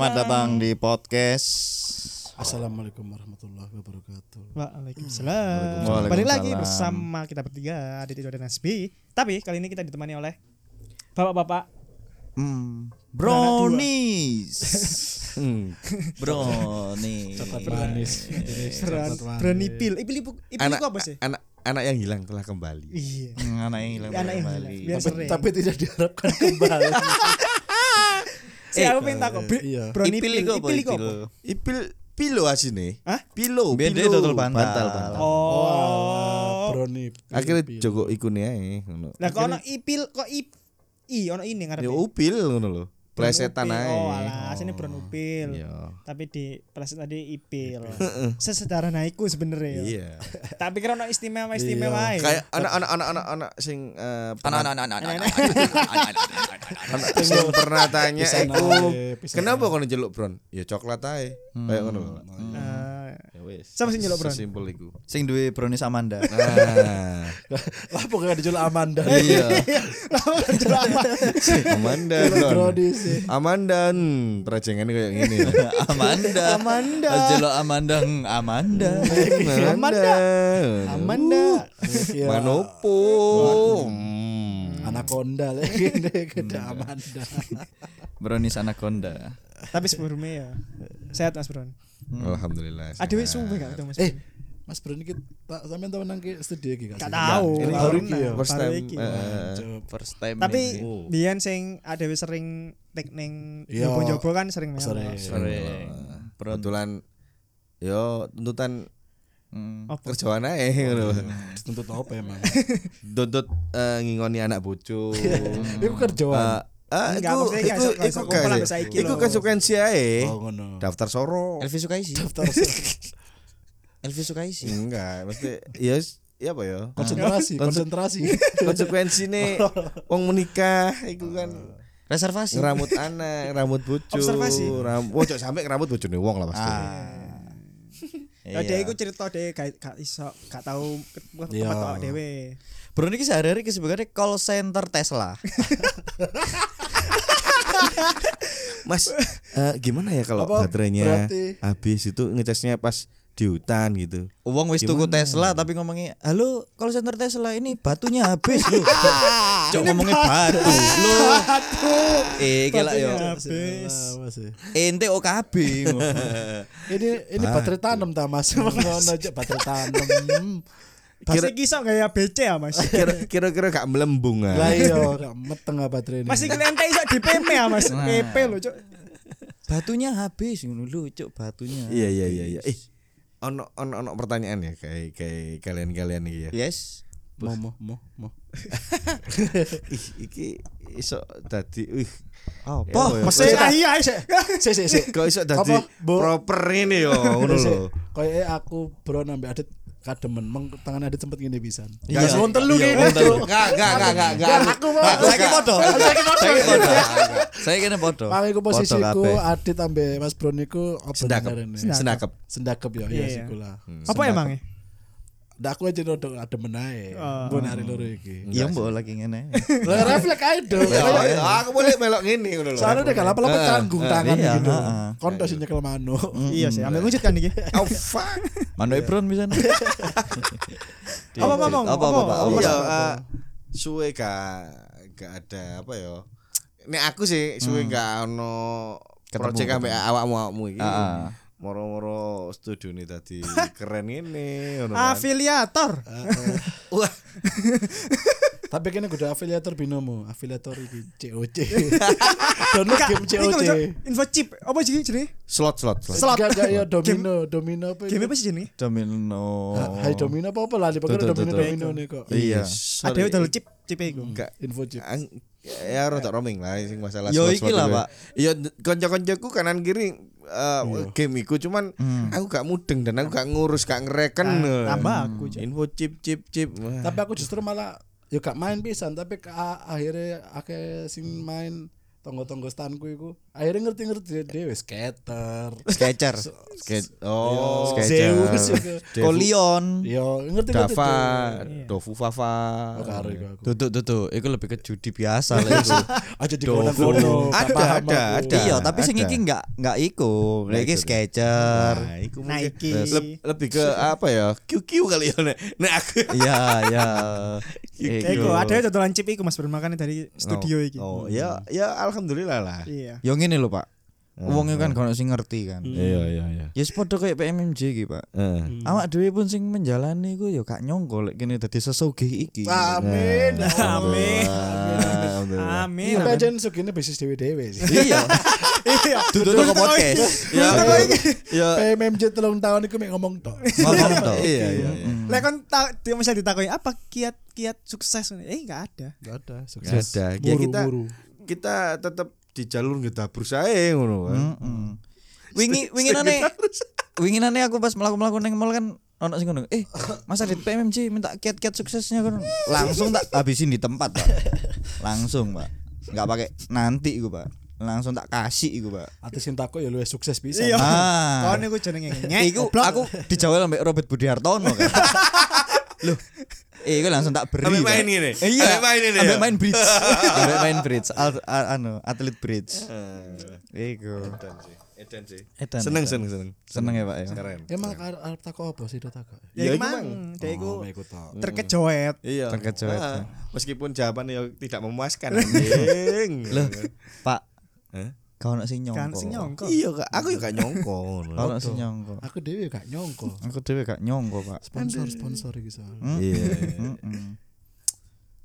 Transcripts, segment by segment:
Selamat datang di podcast. Assalamualaikum warahmatullahi wabarakatuh. Waalaikumsalam. Waalaikumsalam. Balik lagi bersama kita bertiga Adit Ido dan Nasbi. Tapi kali ini kita ditemani oleh bapak-bapak. Hmm, brownies. Hmm, brownies. Coklat manis. Berani pil. Ipil ibu, ipil itu apa sih? anak anak yang hilang telah kembali. Iya. Hmm, anak yang hilang yang kembali. Tapi, tapi tidak diharapkan kembali. Si aku takut. Bi- iya. Brownie Ipil pil. iku apa? Ipil iku Ipil. Ipil pilo asine. Hah? Pilo, pilo. total bantal. bantal, bantal. Oh. Brownie. Akhirnya jogo iku nih ae ngono. Lah kok ono ipil kok ip i ono ini ngarepe. Ya upil ngono lho. Brown Plesetan ae. Oh, alah, sini brown upil. Iya. Tapi di pleset tadi ipil. Sesederhana iku sebenarnya. ya. Iya. Tapi kira ono istimewa istimewa ae. Kayak anak-anak anak-anak anak sing eh, Anak-anak anak-anak. anak sing pernah tanya iku pisan kenapa kono jeluk Bron? Ya coklat ae. Kayak ngono. Eh, Ya wis. Sama sing jeluk, Bron? Sesimpel iku. Sing duwe brownies Amanda. Nah, Lah pokoknya dijual Amanda. Iya. Amanda Bron. Brownie sih. Amanda hmm, kayak gini. Amanda. Amanda. Pas Jelok Amanda. hmm, Amanda. Amanda. Amanda. Iya. Manopo. Hmm. Anaconda lagi gede Amanda. Brownies Anaconda. Tapi sebelumnya ya sehat Mas Bron. Alhamdulillah. Aduh suwe gak ketemu Mas. Eh, Mas Brownie kita tak sampean tau nang studio iki Gak sih? tahu. Ini Baru iki ya. First time. eh, Coba. First time. Tapi. Oh. biyen sing adewe sering tek ning Iya. nyoba-nyoba kan sering melu. Sering. Sering. Kebetulan yo tuntutan Hmm. Apa? kerjaan ae ngono. Tuntut apa emang? Tuntut eh, ngingoni anak bojo. Iku kerjaan. Eh, ah, Enggak, gak gak kumpul kan sampai saiki iku lho. konsekuensi ae. Oh ngono. Daftar soro. Elvi Sukaisi. Daftar Elvi Sukaisi. Enggak, mesti ya ya apa ya? konsentrasi, Konse- konsentrasi. Konsekuensi nih wong menikah iku kan Reservasi. ngeramut anak, ngeramut bojo. Observasi. Ram, oh, cok sampai ngeramut bojone wong lah pasti. Ah. Ya Iya. dia iku cerita deh gak gak iso gak tahu ketemu Iya. dhewe. Bro ini sehari-hari kesibukannya call center Tesla. Mas, eh, gimana ya kalau Apa? baterainya Berarti- habis itu ngecasnya pas di hutan gitu. Uang wis tuku Tesla tapi ngomongnya, "Halo, call center Tesla ini batunya habis loh." Cok ngomongnya batu. Lo. Eh, kira yo. Habis. Apa sih? Ente OKB. Ini ini baterai tanam ta Mas. Ngono aja baterai tanam. Pasti kisah kayak BC ya Mas. Kira- Kira-kira gak melembung ah. Lah iya, gak meteng ah baterai ini. Masih kliennya iso di PP ya Mas. Nah. PP lho, Cuk. batunya habis ngono lho, cok batunya. Iya iya iya iya. Eh, ono ono ono pertanyaan ya kayak kayak kalian-kalian iki ya. Yes. mau mau mau mau. Ih, iki iso dadi ih Apa? Ya, Masih Sik, iya sik. Sik sik sik. kok iso dadi Bu? proper ini yo ngono lho. Kayak aku bro nambe adit kademen meng tangan adit sempet ngene pisan. Iya. Gak wong telu Iya, ngene. Enggak enggak enggak enggak enggak. Aku mau Saya podo. Saya podo. Saya kene podo. Makanya aku Podo posisiku adit ambe Mas Bro niku apa Sendakep. Sendakep. Sendakep ya, ya iya. siku lah. Apa emangnya? Ndak aku aja rodok adem menae. Oh. Mbok hari loro iki. Iya, mbok lagi ngene. Lah refleks ae dong. Aku boleh melok ngene ngono lho. Soalnya udah gak lapa-lapa canggung tangan iya, gitu. heeh. Konto sih nyekel manuk. Iya sih, ambil wujud kan iki. Oh fuck. Mano Ebron bisa. Apa, apa, Bang? Apa apa? Iya, ah, suwe gak gak ada apa ya. Nek aku sih suwe gak ono Ketemu, proyek ambek awakmu awakmu iki. Ah. Moro-moro studio ini tadi keren ini kan. Afiliator. Wah, Tapi kene kudu afiliator binomo, afiliator iki COC. Download game. COC. Info chip. Apa sih jenenge? slot slot slot. Slot. Gak ya domino, domino apa? Game apa sih jenenge? Domino. Hai domino apa apa lah tuh, domino domino nih kok. Iya. Ada udah chip chip iku. Enggak Info chip. Ya rada roaming lah sing masalah Yo, iki lah. Pak. Iya kanca-kancaku kanan kiri eh, game iku cuman aku gak mudeng dan aku gak ngurus gak ngereken. Ah, tambah aku. Info chip chip chip. Tapi aku justru malah ya gak main pisan tapi akhirnya akeh sing main tonggo-tonggo stanku iku akhirnya ngerti-ngerti dhewe skater. Sketcher. Skate. Oh, Sketcher. juga. Kolion. Yo ngerti-ngerti. Dava, Iya. Dofu Fafa. Oh. Tutup tutup. Iku lebih ke judi biasa lah iku. Aja di kono Ada, ada, ada. Iya, tapi sing iki enggak enggak iku. Iku. Sketcher. Nah, Nike. leb- lebih ke apa ya? QQ kali ya nek. Nek aku. Iya, iya. Iku ada ya chip iku Mas Bro makanya dari studio iki. Oh, ya ya alhamdulillah lah. Iya. Ngene lho, Pak. Wong kan kono sing ngerti kan. Iya, iya, iya. Ya sepodo kayak PMMJ iki, Pak. Eh. Awak dhewe pun sing menjalani iku yo gak nyongko lek kene dadi sesugih iki. Amin. Amin. Alhamdulillah. Amin. Tapi aja sugine bisnis dewe-dewe sih. Iya. Iya. Duduk ke podcast. Ya, ya. PMMJ telung tahun iku mek ngomong tok. Ngomong to. Iya, iya. Lek kon tak dia misal ditakoni apa kiat-kiat sukses eh enggak ada. Enggak ada sukses. ada. Ya kita Buru-buru. kita tetap di jalur ngedabur sae ngono kan. Heeh. Wingi winginane winginane aku pas melaku-melaku ning mall kan ono sing ngono. Eh, Mas Adit PMMJ minta kiat-kiat suksesnya kan. Langsung tak habisin di tempat, Pak. Langsung, Pak. Enggak pakai nanti iku, Pak. Langsung tak kasih iku, Pak. Artis sing takut ya luwih sukses bisa. Iya. Ah. Kon iku jenenge nyek. Iku aku dijawel ambek Robert Budi Hartono kan. Loh. Eh, iku langsung tak beri. Pak. main ngene? Iya. Ambek main ini Ambek ya? main bridge. Ambek main bridge. Al- a- anu, atlet bridge. Iku. Edan sih. Edan sih. Edan, Seneng, edan. seneng, seneng. Seneng ya, Pak ya. Keren. Emang arep takut apa sih takut? Ya Ya, iku iku, mang, dia iku Oh, terkejoet. Iya. Terkejut. Ah, meskipun jawabannya ya tidak memuaskan. Loh, Pak, Hah? Kau nak sing nyongko. Kan sing nyongko. Iya, Kak. Aku gak nyongko. Kau nak sing nyongko. Aku dhewe gak nyongko. Aku dhewe gak nyongko, Pak. Sponsor-sponsor iki soal. Iya. Heeh.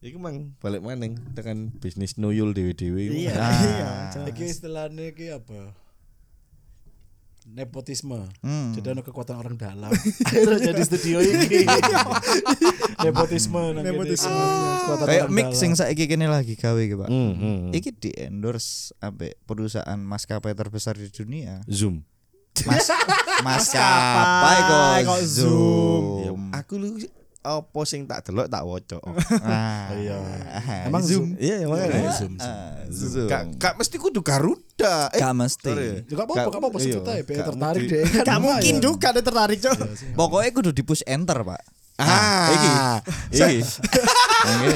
Iku mang balik maning tekan bisnis nuyul dewe-dewe. Iya. Ah. Iya. Iki istilahnya iki apa? Nepotisme. Hmm. Jadi ada kekuatan orang dalam. Akhirnya jadi studio ini. Nepotisme. Nepotisme. Kekuatan Kayak orang mix dalam. sing saiki kene lagi gawe iki, Pak. Hmm, hmm. Iki di endorse ambek perusahaan maskapai terbesar di dunia. Zoom. Mas maskapai kok kok Zoom. Ya, aku lu apa sing tak delok tak woco. Ah, Iya. Emang Emang Zoom. Iya, makanya. Iya, Zoom. Ah, Zoom. Zoom. Gak, gak mesti kudu Garuda. Eh, Gak mesti. Juga apa-apa, gak apa-apa iya, aja, biar gak tertarik deh. Gak mungkin juga ada tertarik, Cok. Pokoknya kudu di push enter, Pak. Ah, iki. Iki. Ini.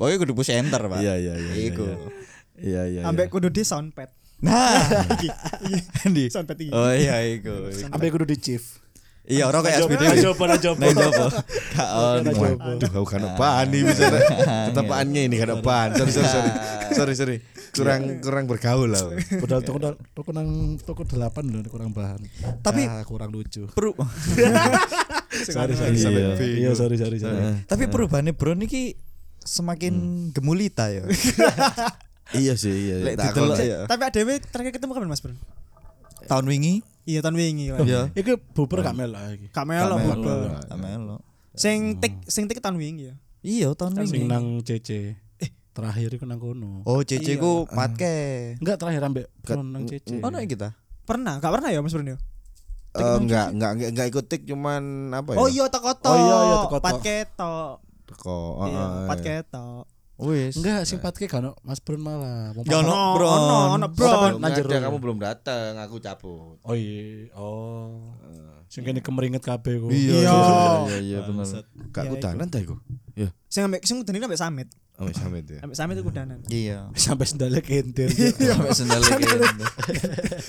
Pokoknya kudu push enter, Pak. Iya, iya, iya, iya, Iku. Iya, iya. Ambek kudu di soundpad. Nah, di. Soundpad iki. Oh iya iku. Sampai kudu di chief. Iya, ora kayak SPDW. Aja apa aja Nah, jopo. Gak ono. Aduh, aku kan bahan nih bisa. Ketepaannya ini kan bahan. Sorry, sorry, sorry. Sorry, sorry. Kurang kurang bergaul lah. Padahal toko toko nang toko delapan loh kurang bahan. Tapi- Ah, kurang lucu. Peru. Sorry sorry Iya. sorry. Iya sorry sorry sorry. Tapi perubahannya Bro niki semakin gemulita ya. Iya sih, iya. Ya. Tapi ADW terakhir ketemu kapan Mas Bro? Tahun wingi. Iya tahun wingi kan. Iya. Iku buber gak melok iki. Kamelo Kamelo. bubar. Kamelo. Sing tik sing tik tahun wingi ya. Iya, tahun Sing wingi. nang CC. Eh, terakhir iku nang kono. Oh, CC ku patke. Enggak terakhir ambek nang CC. Ono iki ta? Pernah, gak pernah ya Mas Bro ya? Eh, enggak, enggak, enggak, enggak ikut tik cuman apa ya? Oh iya toko to. Oh iya, iya, toko to. Pat ketok. Teko. Iya, heeh. pat ketok. Wis. Enggak, sing patke kan Mas Bro malah. Wong Ya, ono, Ono, Bro. ono, ono, Bro. Ada, kamu belum datang, aku cabut. Oh iya. Oh. Sing kene kemeringet kabeh ku. Iya. iya, iya bener. Iya, kudanan ta iku? Iya. Sing ambek sing udane ambek Samit. Oh, sampe itu ya. Ambek Samit itu kudanan. Iya. Sampai sendalnya kentir. Sampai sendal kintir.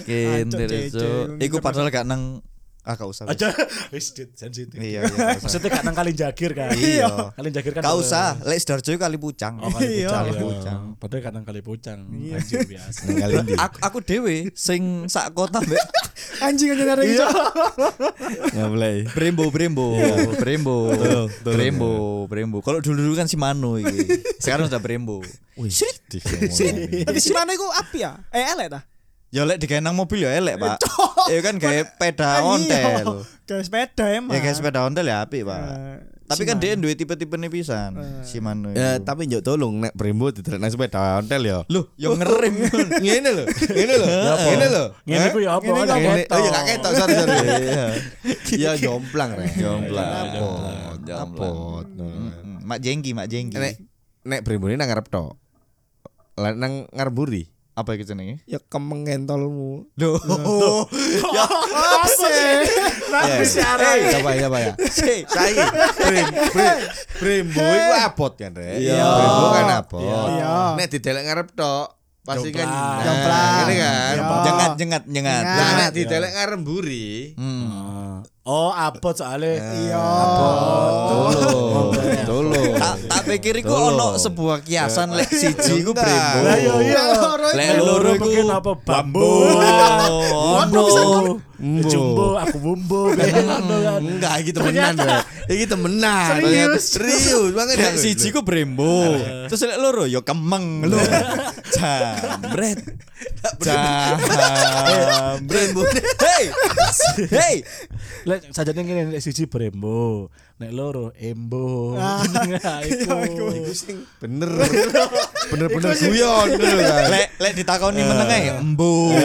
Kintir Aduh, itu. Iku padahal gak nang ah gak usah. Aja wis dit sensitif. Iya, iya. Maksudnya gak nang kali jagir kan. Iya. Kali jagir kan. Gak usah, Lek Sidoarjo kali pucang. Oh, kali Iya. pucang. Kali iya. pucang. Padahal kadang kali pucang. Iya. Anjir biasa. Nang kali aku aku dewe sing sak kota mbek Anjing aja ngarep Iya. Cok. Nggak boleh. Brembo Brembo Brembo. Brembo Brembo kalau dulu dulu kan si Mano iki sekarang udah Brembo ngomongnya. Tapi si mana iku api ya? Eh elek ta? Ya lek digawe nang mobil ya elek pak ya kan kayak peda ontel Kayak sepeda emang. ya kayak sepeda ontel ya apik pak Eh, tapi si kan Mano. dia duwe tipe-tipe nih pisan Eh. si Mano Ya, tapi njok tolong nek Brembo diterek nang sepeda ontel ya. Loh, yang ngerem Ngene lho, ngene lho. Ngene lho. Ngene ku ya apa? Ngene Kan. Oh ya gak ketok, sorry sorry. Iya. Ya jomplang rek. Jomplang, jomplang. Apot. Mm, Mak Jengki, Mak Jengki. Nek nek Brembo ini nang ngarep tok. Lah nang ngarep buri. Apa iki jenenge? Ya kemeng ngentolmu. Loh. Ya apa sih? Nanti si arah. Eh, coba ya, Pak ya. Saiki brim brim brimbo iku abot kan, Rek. Iya. Brimbo kan abot. Iya. Nek didelek ngarep tok pasti kan Jomplang. Nah, kan. Iya. Jengat jengat jengat. Jengat. Nah, nek didelek ngarep mburi. Hmm. Oh, abot soalnya. Iya. Tolo. Tolo. Tak tak pikir iku ono sebuah kiasan lek siji iku brembo. Lah iya iya. Lek loro iku apa bambu. Ono. Mbo. Jumbo, aku bumbu. Ngono kan. Enggak, iki temenan, Rek. Iki temenan. Serius? Serius banget Lek siji ku brembo. Terus lek loro ya kemeng lho. Jambret. Jambret. Hei. Hei. Lek sajane ngene lek siji brembo, nek loro embo. Nah, iku. Bener. Bener-bener guyon ngono. Lek lek ditakoni meneng ae embo.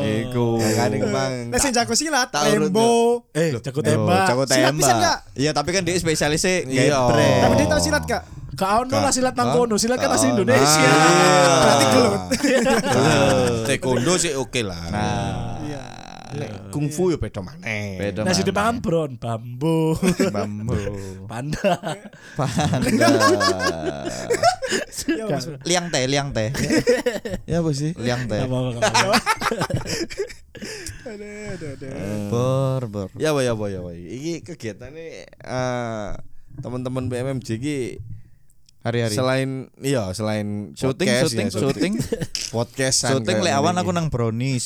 Iku. Kan Bang. Nek sing jago silat, Lembo. Eh, jago Oh, tembak. jago Silat bisa tembak. Iya, tapi kan dia spesialisnya Iya. geprek. Tapi dia tahu silat gak? Gak ono lah silat nang Hah? kono, silat kan asli ono. Indonesia. Ah. Berarti gelut. Nah, Taekwondo sih oke lah. Nah, Iya. Lek kungfu ya beda maneh. beda Nasi mana? dipangan bron, bambu, bambu. panda. Panda. Ya, Mas. liang teh, liang teh. Ya apa sih? Liang teh. Aduh, aduh, aduh. Bor, bor. Ya apa ya apa ya apa. Iki kegiatannya eh teman-teman BMMJ iki Hari-hari. selain iya selain Syuting, podcast syuting, ya, syuting. podcast Syuting lek awan aku nang brownies.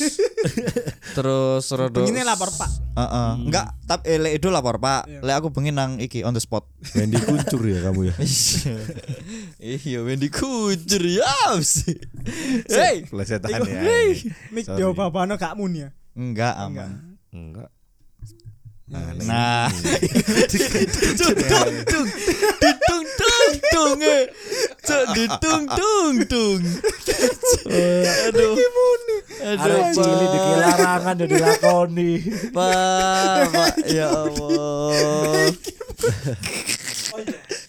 Terus rodo. Begini lapor Pak. Heeh. Enggak, tapi eh, lek itu lapor, Pak. Lek aku bengi nang iki on the spot. Wendy kuncur ya kamu ya. Iya, Wendy kujer ya sih. Hey, Plesetan ya. hei, Mik yo babano gak mun ya. enggak aman. Enggak. Nah, ditung tung, ditung tung tung, eh. Cok, ditung tung tung. Aduh, di larangan ya dilakoni. Pak, ya Allah.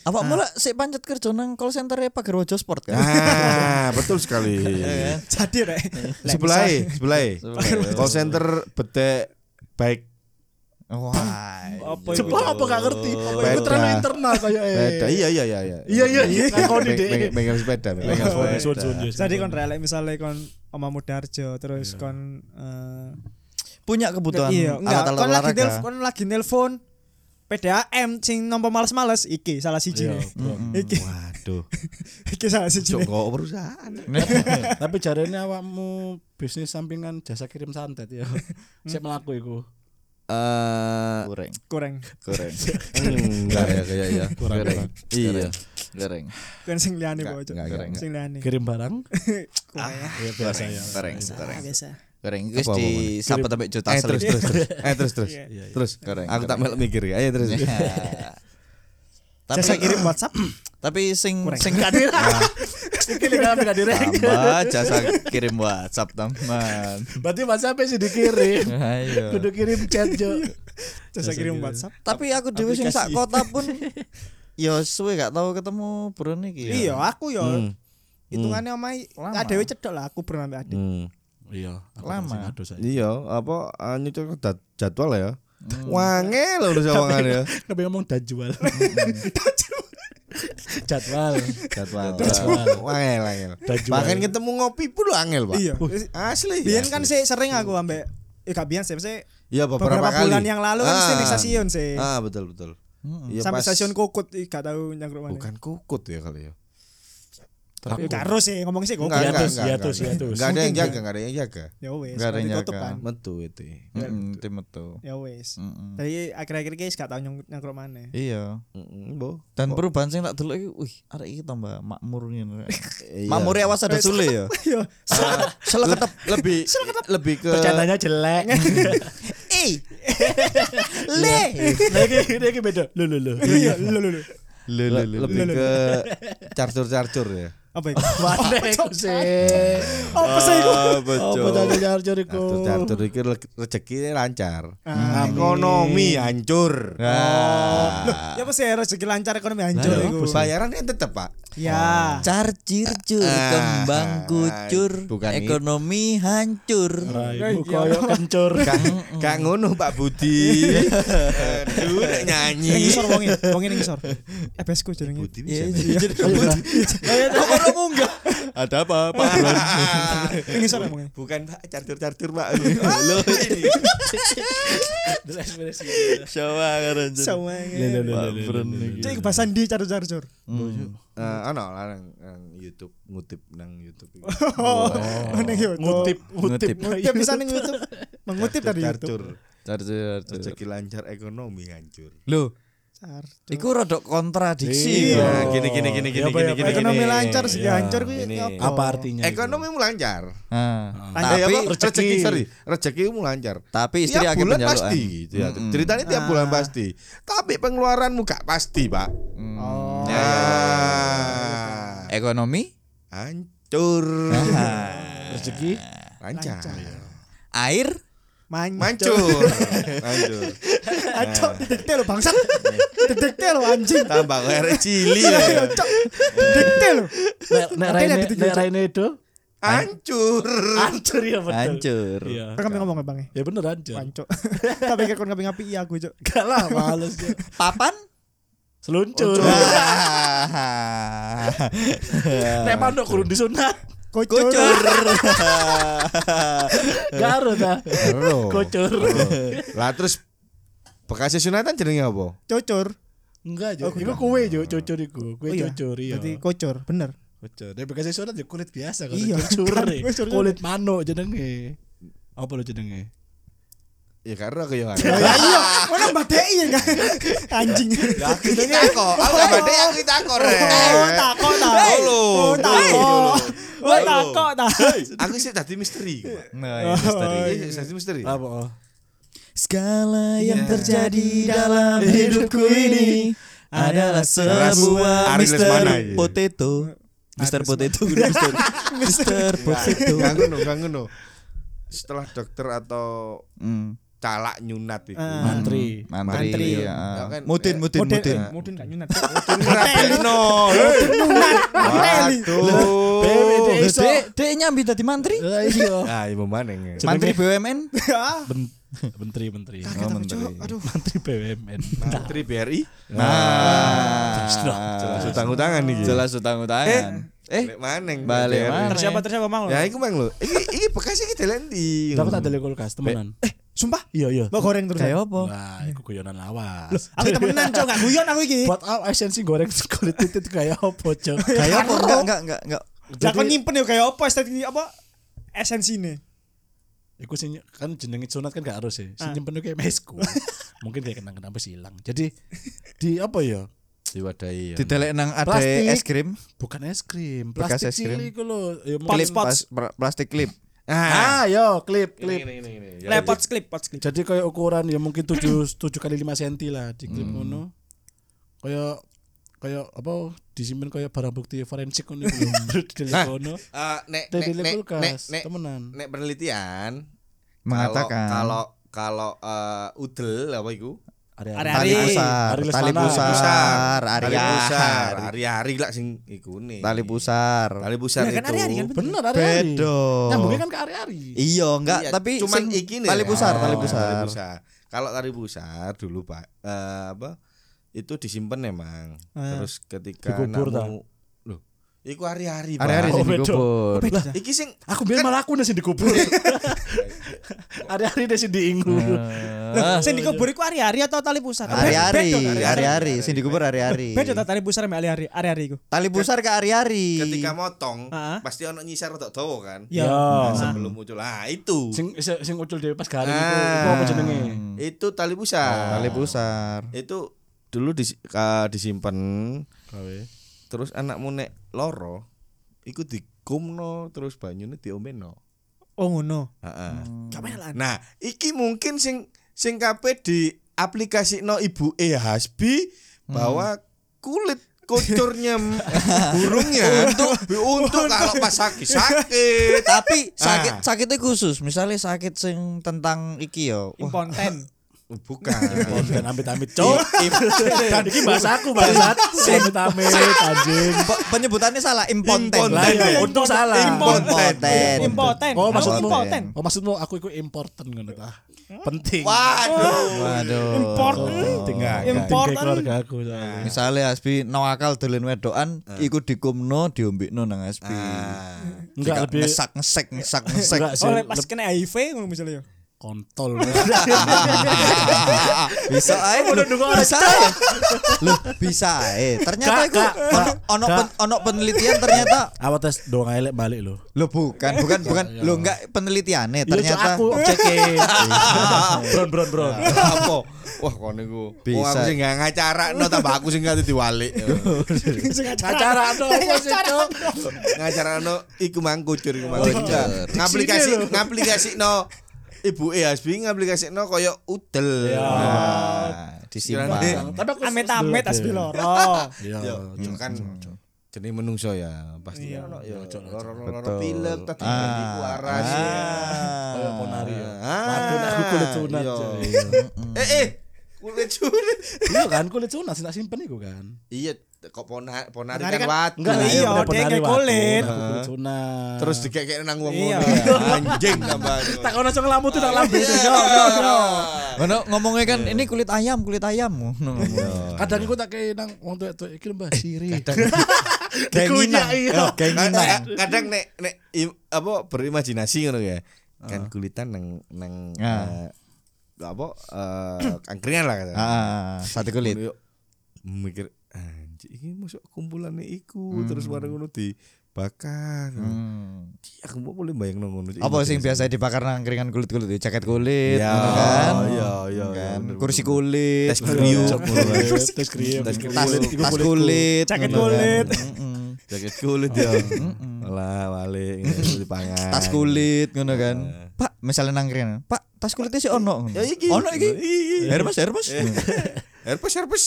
Apa mulai si pancet kerja nang call center ya Pak Gerwojo Sport kan? Ah, betul sekali. Jadi rek. Lek Sebelah, misal- sebelah. Sebelah. Call center bete baik Wah. Apa itu? Sebelah apa gak ngerti? Itu terlalu internal kayak eh. Beda. Iya iya iya iya. Iya, iya, iya. Meg- Dek. meg- Megang sepeda, megang sepeda. Jadi kon relek misalnya kon omamu Darjo terus kon eh, Punya kebutuhan iya enggak alat-alat kon lagi nelfon kon lagi nelpon PDAM sing nomor males-males iki salah siji Iya. Iki Waduh. iki salah siji. Joko perusahaan. Tapi jarene awakmu bisnis sampingan jasa kirim santet ya. Sik melaku iku. Eh, goreng, Kurang. goreng, enggak ya kayak ya. Goreng. Iya. goreng, Kon sing liyane enggak, Sing liyane. Kirim barang. Kurang ya. Ya biasa ya. goreng, Biasa, goreng, biasa. goreng. Wis di apa? sapa sampai juta terus terus terus. Eh terus terus. Iya. Terus. Goreng, Aku tak goreng. melok mikir ya. Ayo terus. Tapi Jasa kirim WhatsApp. tapi sing Kurang. sing Iki lek kan gak direk. tambah jasa kirim WhatsApp teman. Berarti WhatsApp sih dikirim. Ayo. Kudu kirim chat, Jo. Jasa kirim WhatsApp. Tapi aku dhewe sing sak kota pun ya suwe gak tahu ketemu bro niki. ya. Iya, aku yo Hmm. hitungannya omai Lama. adewe cedok lah aku pernah ambek adik. Hmm. Iya, aku Lama. saya. Iya, apa ah, nyucuk jadwal ya. Wangel udah sawangan ya. Tapi ngomong dajual. Jadwal. Jadwal. Jadwal. Wangel, wangel. Dajual. Bahkan ketemu ngopi pun lo angel, Pak. Iya. Asli. Biyen asli. kan sih sering aku ambek eh gak biyen sih, Iya beberapa, beberapa kali. bulan yang lalu kan Ah. di stasiun sih. Ah, betul betul. Iya, Sampai pas- stasiun Kukut gak tahu nyangkruk mana. Bukan kukut ya kali ya. Gak harus sih ngomong sih Kukut. Enggak, enggak, Hiatus, enggak, hiatus, enggak. Enggak ada yang jaga, enggak ada yang jaga. Ya wes, Nggak ada yang jaga. kan. Metu itu. Heeh, tim itu. Ya wes. Jadi akhir-akhir iki gak tau nyang- nyangkruk mana. Iya. Mm, Bo. Dan perubahan sing tak delok iki, wih, arek iki tambah makmur ngene. Iya. Makmur ya awas ada sule ya. Yo, Seleketep lebih lebih ke Bercandanya jelek. eh. Le. Lagi lagi beda. Lu lu lu. iya, lu. Le le- lebih ke charger ya. Apa itu? Mana iku sih? Apa sih itu? Apa tadi jarjur iku? Catur iki rezeki lancar. Ekonomi hancur. Nah. Ya apa sih rezeki lancar ekonomi hancur Lah, iku. apa sih? Bayarannya tetep, Pak. Ya. Carcir cur, Ah, kembang kucur, bukan itu. ekonomi hancur. Raimu koyo kencur. Gak ngono Pak Budi. Aduh nyanyi. ngisor wonge, wonge ning ngisor. EBS ku jenenge. Budi Iya, lo munggah? Ada apa, Pak? Ning ngisor wonge. Bukan Pak, cartur-cartur Pak. Lo ini. Coba keren. Sama. Cek bahasan di carur-carur. Eh, ono larang nang YouTube ngutip nang YouTube. Oh, ning YouTube. Ngutip, ngutip. Ngutip bisa ning YouTube. Mengutip dari YouTube. Cartur. Carcir. Rezeki lancar, ekonomi hancur. Loh, Carur. iku rodok kontradiksi. Iya. ya. Nah, gini gini gini gini Apa, gini apa? gini. Ekonomi lancar sih Iya. hancur ku Ini. apa? Apa artinya? Ekonomi lancar. Nah, Lancar. Tapi rezeki sorry, rezeki mu lancar. tapi istri tiap bulan pasti gitu ya. Mm-mm. Ceritanya tiap Ah. bulan pasti. Tapi pengeluaranmu gak pasti, Pak. Hmm. Oh. Ya, ya, ya. Ah. Ekonomi Hancur. Rezeki Lancar. air Mancur. Mancur. Mancur. Acok didekte lo bangsat. Didekte lo anjing. Tambah kayak cili Iya, ya. Cok. Didekte lo. nek raine nek raine itu Hancur. hancur ya betul. hancur. Iya. Kan kami ngomong ya bang ya. Ya bener hancur. Pancok. Tapi kayak kon kami ngapi iya aku cok. Gak lah males. Papan Seluncur. Nek manuk kurun disunat. Kocor. Ta. Ero. Kocur. Lah terus bekasnya sunatan jenenge apa? Cocor. Enggak, Jo. Oh, Iku kue, Jo. Cocor iku. Kue Oh iya. cocor iya. Berarti kocor, bener. Kocor. Nek bekasnya sunat ya kulit biasa kan. Iya, Cocor. Kulit manuk jenenge. Apa lo jenenge? Ya karena aku ya. Ya iya, mana badai ya kan? Anjing. Ya aku takok. Aku iki takok rek. Oh, takok ta. Halo. Oh, takok. Oh, takok ta. Aku sih tadi misteri. Nah, ya, misteri. Iya, tadi misteri. Apa? Segala yang terjadi dalam hidupku ini adalah sebuah Mister iya. Potato. Mister Potato, Mister Mister Potato. Gak ngono, gak ngono. Setelah dokter atau Hmm. Calak nyunat itu. Ah. Mantri. Mantri. Mantri. ya. Ya kan, Mudin, eh, mudin, Mudin, mudin. eh, mudin gak nyunat. Rapeno. Waduh. BWD Loh, iso. Dek, dek nyambi tadi mantri. Lah iya. Ah, ibu maneng. Mantri BUMN. Menteri, menteri. Oh, menteri. Aduh. Menteri BUMN. Menteri BRI. Nah, Jelas utang-utangan nih. jelas utang-utangan. Eh, Balik maneng. balik maneng. Tersiapa tersiapa mang? Ya iku mang lho. Iki iki bekasnya iki dalan ndi? Dapat ada kulkas temenan. Sumpah, Iya iya. mbak goreng terus. kayak apa? Wah, iku guyonan lawas. Aku temenan cok, gak guyon aku iki. Buat apa esensi goreng kulit titit kayak apa, Cok? Kayak apa? Enggak, enggak, enggak, enggak. Lah kon nyimpen ya kayak apa estetik apa esensine. Iku sing kan jenenge sunat kan gak harus ya. Sing Ah. nyimpen kayak mesku. Mungkin kayak kenang kenapa sih hilang. Jadi di apa ya? Diwadahi ya. Didelek nang ada es krim, Bukan es krim, plastik es krim. cilik iku lho. Ya plastik klip. Ah, yo klip klip. Ini ini ini. Ya, Lepot clip, pot clip. Jadi kayak ukuran ya mungkin 7 7 kali 5 cm lah di klip Hmm. ngono. Kayak kayak apa disimpan kayak barang bukti forensik ngono iku di Nah. kono. Eh, nek nek di nek kulkas, nek nek temenan. nek penelitian Mengatakan kalau kalau eh, udel apa itu Ari-ari. tali pusar, Ari tali Lesmana. pusar, Tali ari pusar, hari-hari lah sing iku nih. tali pusar. Tali pusar Ya kan itu. ari-ari kan Bener hari-hari. Bedo. Nyambungnya kan ke hari-hari. Iya, enggak, Iya, tapi cuman sing iki tali ya. pusar, tali Oh, pusar. tali pusar. Kalau tali pusar dulu Pak eh, apa itu disimpan emang. Ah. Terus ketika Dikubur anakmu- iku hari-hari. Hari-hari Oh, sing bedo. dikubur. Beda. Iki sing Aku biar malah aku nasi dikubur. Hari-hari nasi diinggu. Lah, sing dikubur iku ari-ari atau tali pusar? Hari-hari, kan? hari-hari, sing dikubur hari-hari. Beda ta tali pusar sama ari-ari, ari-ari iku. Tali pusar ke hari-hari. ketika motong pasti ono nyisar rodok dawa kan. Ya. Nah, sebelum muncul. Ah, itu. Sing sing ucul dhewe pas garing iku. Ah. Iku apa jenenge? Itu tali pusar. Tali pusar. Itu dulu dis, ka- disimpan Gawe. Terus anakmu nek loro iku dikumno terus banyune diombeno. Oh ngono. Heeh. Melan. Nah, iki mungkin sing sing kabeh di aplikasi no ibu e Hasbi bahwa kulit kucurnya burungnya untuk untuk kalau pas sakit sakit. Tapi Ah. sakit sakitnya khusus. Misalnya sakit sing tentang iki yo. Wah, Imponten. Bukan. Dan amit-amit cok. Dan iki bahasa aku bangsat. Amit-amit anjing. pe- penyebutannya salah. Lah iya, untung salah. Imponten. Impoten. Oh, maksudmu impoten. Oh, maksudmu aku iku important ngono ta. Penting. Waduh. Waduh. Important. Penting Enggak, Important. keluarga aku. soalnya. Misalnya Aspi nawakal dolen wedokan, iku dikumno diombekno nang Aspi. Ah. Enggak lebih ngesak ngesek ngesak ngesek. Enggak sih. Oh, pas kena HIV ngono misalnya. Kontol. bisa ae Udah bisa ae Loh, bisa ae ternyata Kak, ono pen- ono penelitian ternyata Awak tes dong elek balik lo. lo bukan bukan bukan lo enggak penelitiannya ternyata aku objeknya. bron bron bron. Apa? Wah kon niku. Bisa. Aku sing gak ngacarakno tambah aku sing gak diwalik. Acara apa sih cok? ngacarakno iku mang kucur iku mang. Ngaplikasi Sini lho. ngaplikasikno Ibu e Hasbi ngaplikasikno koyo udel. Ya. nah, disimpan Tapi aku Amit-amit asbi loro. Iya. Kan jenenge menungso ya pasti Iya. ono yo loro-loro pilek tadi Ah. waras. Kayak ah. ponari ya. Ah. Waduh, aku kulit sunat. Iya. Eh eh kulit sunat. Iya kan kulit sunat sih tak simpen iku kan. Iya kok ponari Ponari kan kan- watu. Enggak Iya, kayak waktu. kulit. Terus dikek nang wong Iya. ngono. Anjing tambah. tak ono sing ngelamu tuh tak lampu itu. Iya. Yo yo yo. Ngono ngomongnya kan ini kulit ayam, kulit ayam ngono. Kadang aku tak kayak nang wong tuwek-tuwek iki Mbah siri. Kenginang. iya. Oh, kenginang. Kadang- kadang nek nek apa berimajinasi ngono ya. Kan kulitan nang nang Ah. eh, apa eh angkringan lah kata. Ah, satu kulit. Mikir iki masuk kumpulannya iku terus bareng ngono dibakar. Hmm. Aku mau boleh bayang ngono. Apa sing biasa dibakar nang keringan kulit-kulit jaket kulit Ya, kan? iya, iya, Kan, iya, kursi kulit, kriuk. Kriuk. Tas Kulit, tas kulit, Jaket kan. kulit. Jaket kulit ya. Lah balik dipangan. tas kulit ngono kan. Pak, misalnya nang keringan, Pak, tas kulitnya sih ono. Ya. Ono iki. Iki. Hermes, Hermes. Herpes herpes.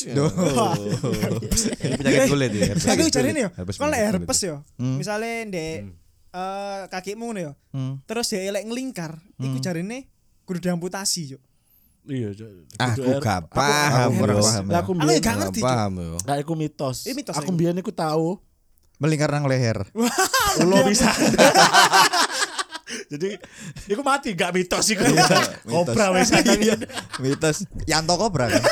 Penyakit kulit ya. herpes. Aku cari nih yo. Herpes Kalau penyakit herpes kulit. yo. Misalnya ndek eh kakimu ngono yo. Hmm. Terus dia elek ngelingkar, iku jarine kudu diamputasi yo. Iya. Aku gak paham. aku aku Aku ya gak ngerti. Paham iku mitos. Aku mbiyen iku tahu Melingkar nang leher. ulo bisa. Jadi iku mati gak mitos iku. Kobra wis Iya. Mitos. Yanto kobra kan.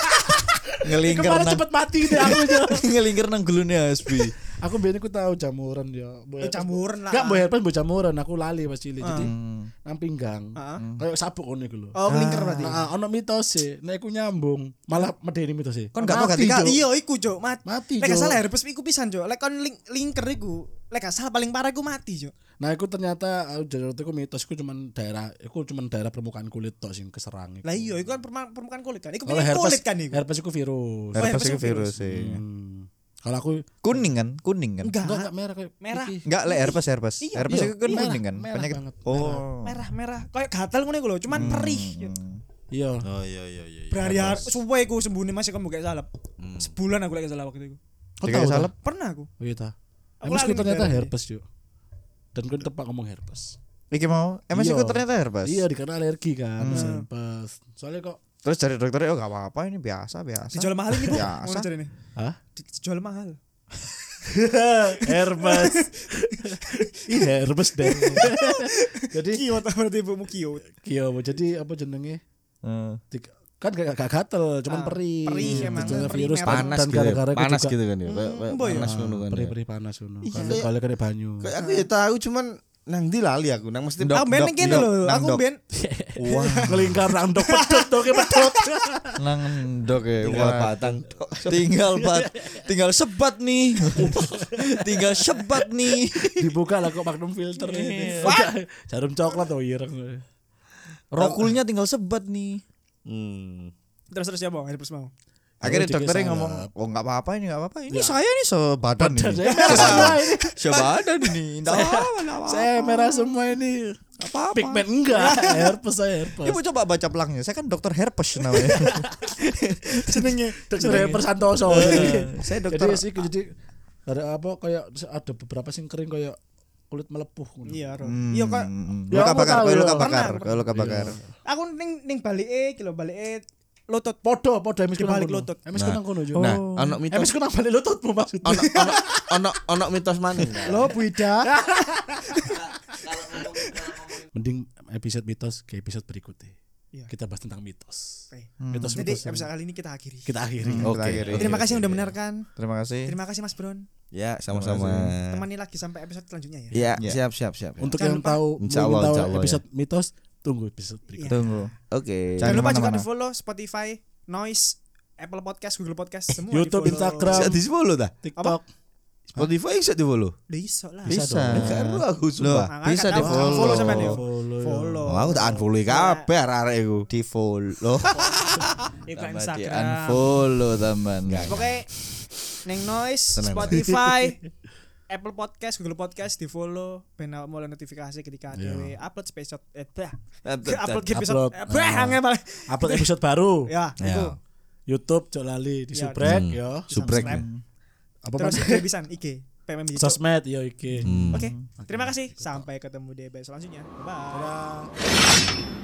Ngelingkar Kemarin nang cepet mati deh aku aja. ngelingkar nang gulune Asbi. Aku biyen iku tahu jamuran ya. Boy Eh, herpes- jamuran lah. Gak boy herpes boy jamuran, aku lali pas cilik. Jadi Hmm. nang pinggang. Heeh. Kayak sabuk ngono iku lho. Oh, ngelingkar berarti. Nah, ono mitos sih, nek aku nyambung, malah medeni mitos sih. Kon gak Mati. Iya, iku jo mati. Mati, Cuk. salah herpes iku pisan jo. Lek kon ling lingker iku, lek salah paling parah iku mati jo. Nah, aku ternyata aku jadi waktu itu mitos iku cuman daerah, iku cuman daerah permukaan kulit tok sing keserang iku. Lah iya, iku kan permukaan kulit kan. Iku herpes, kulit kan iku. herpes iku virus. Her- Herpes herpes itu virus. virus sih. Hmm. Kalau aku Kuning kan? Kuning kan? Enggak. enggak enggak merah kayak Merah. Enggak le herpes herpes. Iya, herpes iya, itu kan merah, kuning kan? merah Penyakit. banget, Oh. Merah merah. Kayak gatal iku lho, cuman perih. Jo. Iya. Oh iya iya iya. Berhari-hari suwe iku sembunyi masih kamu gak salep. Hmm. Sebulan aku lek gak salah waktu itu. Kau tahu salep? Pernah aku. Oh iya ta. Aku lali ku ternyata herpes yuk. Dan kau tepat ngomong herpes. Iki mau MS Iya. itu ternyata herpes. Iya dikena alergi kan Hmm. herpes. Soalnya kok Terus dari dokternya oh gak apa-apa ini biasa biasa. Dijual mahal ini, Bu. Biasa. Ngono jarine. Hah? Dijual mahal. herpes. Iya herpes deh. jadi Kiot berarti ibumu kiot. iya jadi apa jenenge? Hmm. Dik- kan gak, gak gatel, cuman Ah, perih. perih emang, perih virus dan, panas dan gitu. ya. gara-gara aku panas juga- gitu kan ya. Boy. Panas ngono kan. ya. Perih-perih panas ngono. Iya, Kalau kena banyu. Kayak aku ya tahu cuman nang di lali aku nang mesti Dok, Aku ben dok, kene dok, lho, nang aku dok. ben Wah, ngelingkar nang dok pedot dok pedot. Nang dok ya. tinggal Wah. batang tok. tinggal bat tinggal sebat nih. tinggal sebat nih. Dibuka lah kok magnum filter Iya. ini. Jarum coklat oh ireng. Rokulnya tinggal sebat nih. Hmm. terus terus ya, Bang. Herpes mau. Akhirnya dokternya ngomong, oh nggak apa-apa ini nggak apa-apa. Ini saya nih sebadan Dan ini. saya. Sebadan ini. Nggak apa-apa. Saya merah semua ini. Apa-apa. Pigment enggak, herpes saya herpes. Ibu coba baca pelangnya. Saya kan dokter herpes namanya. Jenenge Dokter herpes Santoso. Saya Jadi dokter sih jadi ada apa kayak ada beberapa sing kering kayak kulit melepuh. Iya. Hmm, Iya kok Ya, luka bakar, ya. luka bakar, luka bakar. aku ning ning balike iki lho balike lutut. Podo, podo emis balik lutut. Emis kunang kono yo. Nah, ono Emis mitos kunang balik lututmu maksudnya. ono ono ono ono mitos mana? Lo buida. Mending episode mitos ke episode berikutnya. Iya. Kita bahas tentang mitos. Oke. Mitos Jadi mitos. episode kali ini kita akhiri. kita akhiri. Hmm, Oke. kita akhiri. Terima kasih yang udah mendengarkan. Terima kasih. Terima kasih Mas Bron. Ya, sama-sama. Temani lagi sampai episode selanjutnya ya. Ya, Ya. siap siap siap. Untuk Jangan yang lupa. tahu Insya Allah, tahu insya Allah, episode mitos, tunggu episode berikutnya. Iya. Tunggu. Oke. Jangan Jangan lupa juga di follow Spotify, Noise, Apple Podcast, Google Podcast, semua YouTube, di-follow. Instagram. Bisa di follow dah. TikTok. Spotify bisa di follow. Iso lah. Bisa Bisa. Karo aku sumpah. Makanya bisa di follow. follow sampean ya. Follow. Follow. Oh, aku tak unfollow kabeh arek-arek iku. Di follow. Tambah di Instagram. unfollow teman. Pokoknya Neng Noise. Spotify, Apple Podcast, Google Podcast di follow ben awak mulai notifikasi ketika Iya. dhewe upload episode eh bah. Upload. upload episode Upload. eh, bah banget. Upload episode baru. Ya, itu. YouTube cok lali di Ya, subrek Hmm. yo. Subrek. Subscribe. Apa Terus bisa IG PMM Bijo. Sosmed yo iki. Hmm. Oke, terima kasih. Sampai ketemu di episode selanjutnya. Bye. Dadah.